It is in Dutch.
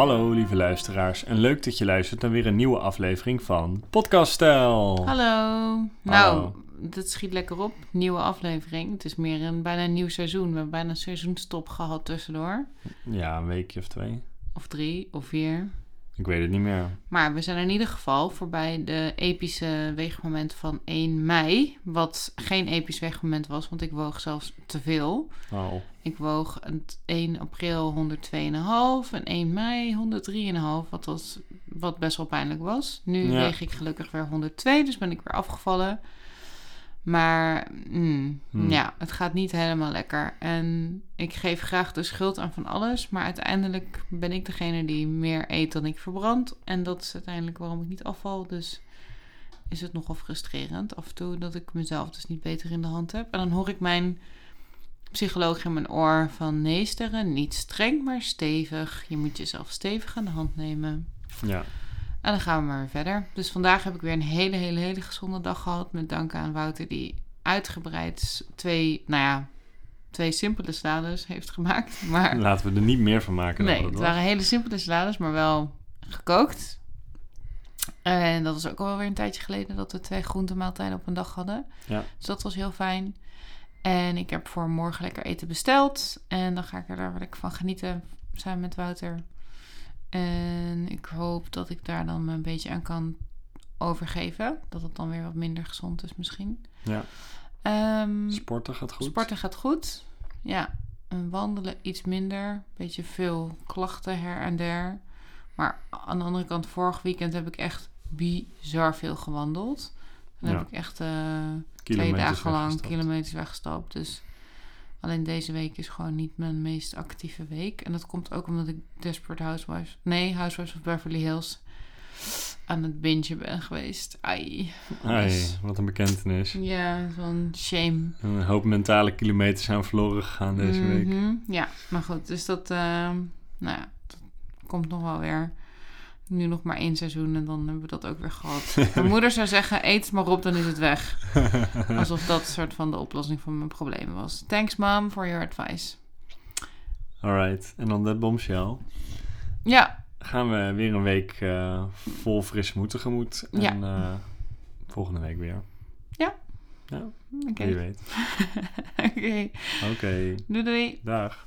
Hallo lieve luisteraars en leuk dat je luistert naar weer een nieuwe aflevering van Podcast Stijl. Hallo. Nou, dat schiet lekker op. Nieuwe aflevering. Het is meer een bijna een nieuw seizoen. We hebben bijna een seizoenstop gehad tussendoor. Ja, een weekje of twee. Of drie of vier. Ik weet het niet meer. Maar we zijn in ieder geval voorbij de epische weegmoment van 1 mei. Wat geen episch weegmoment was, want ik woog zelfs te veel. Oh, Ik woog het 1 april 102,5 en 1 mei 103,5. Wat, was, wat best wel pijnlijk was. Nu Ja. weeg ik gelukkig weer 102, dus ben ik weer afgevallen. Maar mm, Hmm. ja, het gaat niet helemaal lekker. En ik geef graag de schuld aan van alles. Maar uiteindelijk ben ik degene die meer eet dan ik verbrand. En dat is uiteindelijk waarom ik niet afval. Dus is het nogal frustrerend af en toe dat ik mezelf dus niet beter in de hand heb. En dan hoor ik mijn psycholoog in mijn oor van... Nee, Sterren, niet streng, maar stevig. Je moet jezelf stevig aan de hand nemen. ja. En dan gaan we maar weer verder. Dus vandaag heb ik weer een hele, hele, hele gezonde dag gehad. Met dank aan Wouter die uitgebreid twee, nou ja, twee simpele salades heeft gemaakt. Maar Laten we er niet meer van maken dan nee, het was. waren hele simpele salades, maar wel gekookt. En dat was ook alweer een tijdje geleden dat we twee groentemaaltijden op een dag hadden. Ja. Dus dat was heel fijn. En ik heb voor morgen lekker eten besteld. En dan ga ik er daar wat ik van genieten samen met Wouter. En ik hoop dat ik daar dan me een beetje aan kan overgeven. Dat het dan weer wat minder gezond is misschien. Ja. Ehm, Sporten gaat goed. Sporten gaat goed. Ja, en wandelen iets minder. Beetje veel klachten her en der. Maar aan de andere kant, vorig weekend heb ik echt bizar veel gewandeld. Dan Ja. heb ik echt eh, twee dagen lang weggestapt. kilometers weggestapt. Dus alleen deze week is gewoon niet mijn meest actieve week. En dat komt ook omdat ik Desperate Housewives... Nee, Housewives of Beverly Hills aan het bingen ben geweest. Ai. Ai, wat een bekentenis. Ja, zo'n shame. Een hoop mentale kilometers aan verloren gegaan deze week. Mhm, Ja, maar goed, dus dat, ehm, nou ja, dat komt nog wel weer. Nu nog maar één seizoen en dan hebben we dat ook weer gehad. Mijn moeder zou zeggen, eet het maar op, dan is het weg. Alsof dat soort van de oplossing van mijn problemen was. Thanks mom for your advice. Alright, en dan dat bombshell. Ja, Gaan we weer een week eh, vol frisse moed tegemoet. En Ja. eh, volgende week weer. Ja. Ja, oké. wie weet. Oké, Oké, doei doei. dag.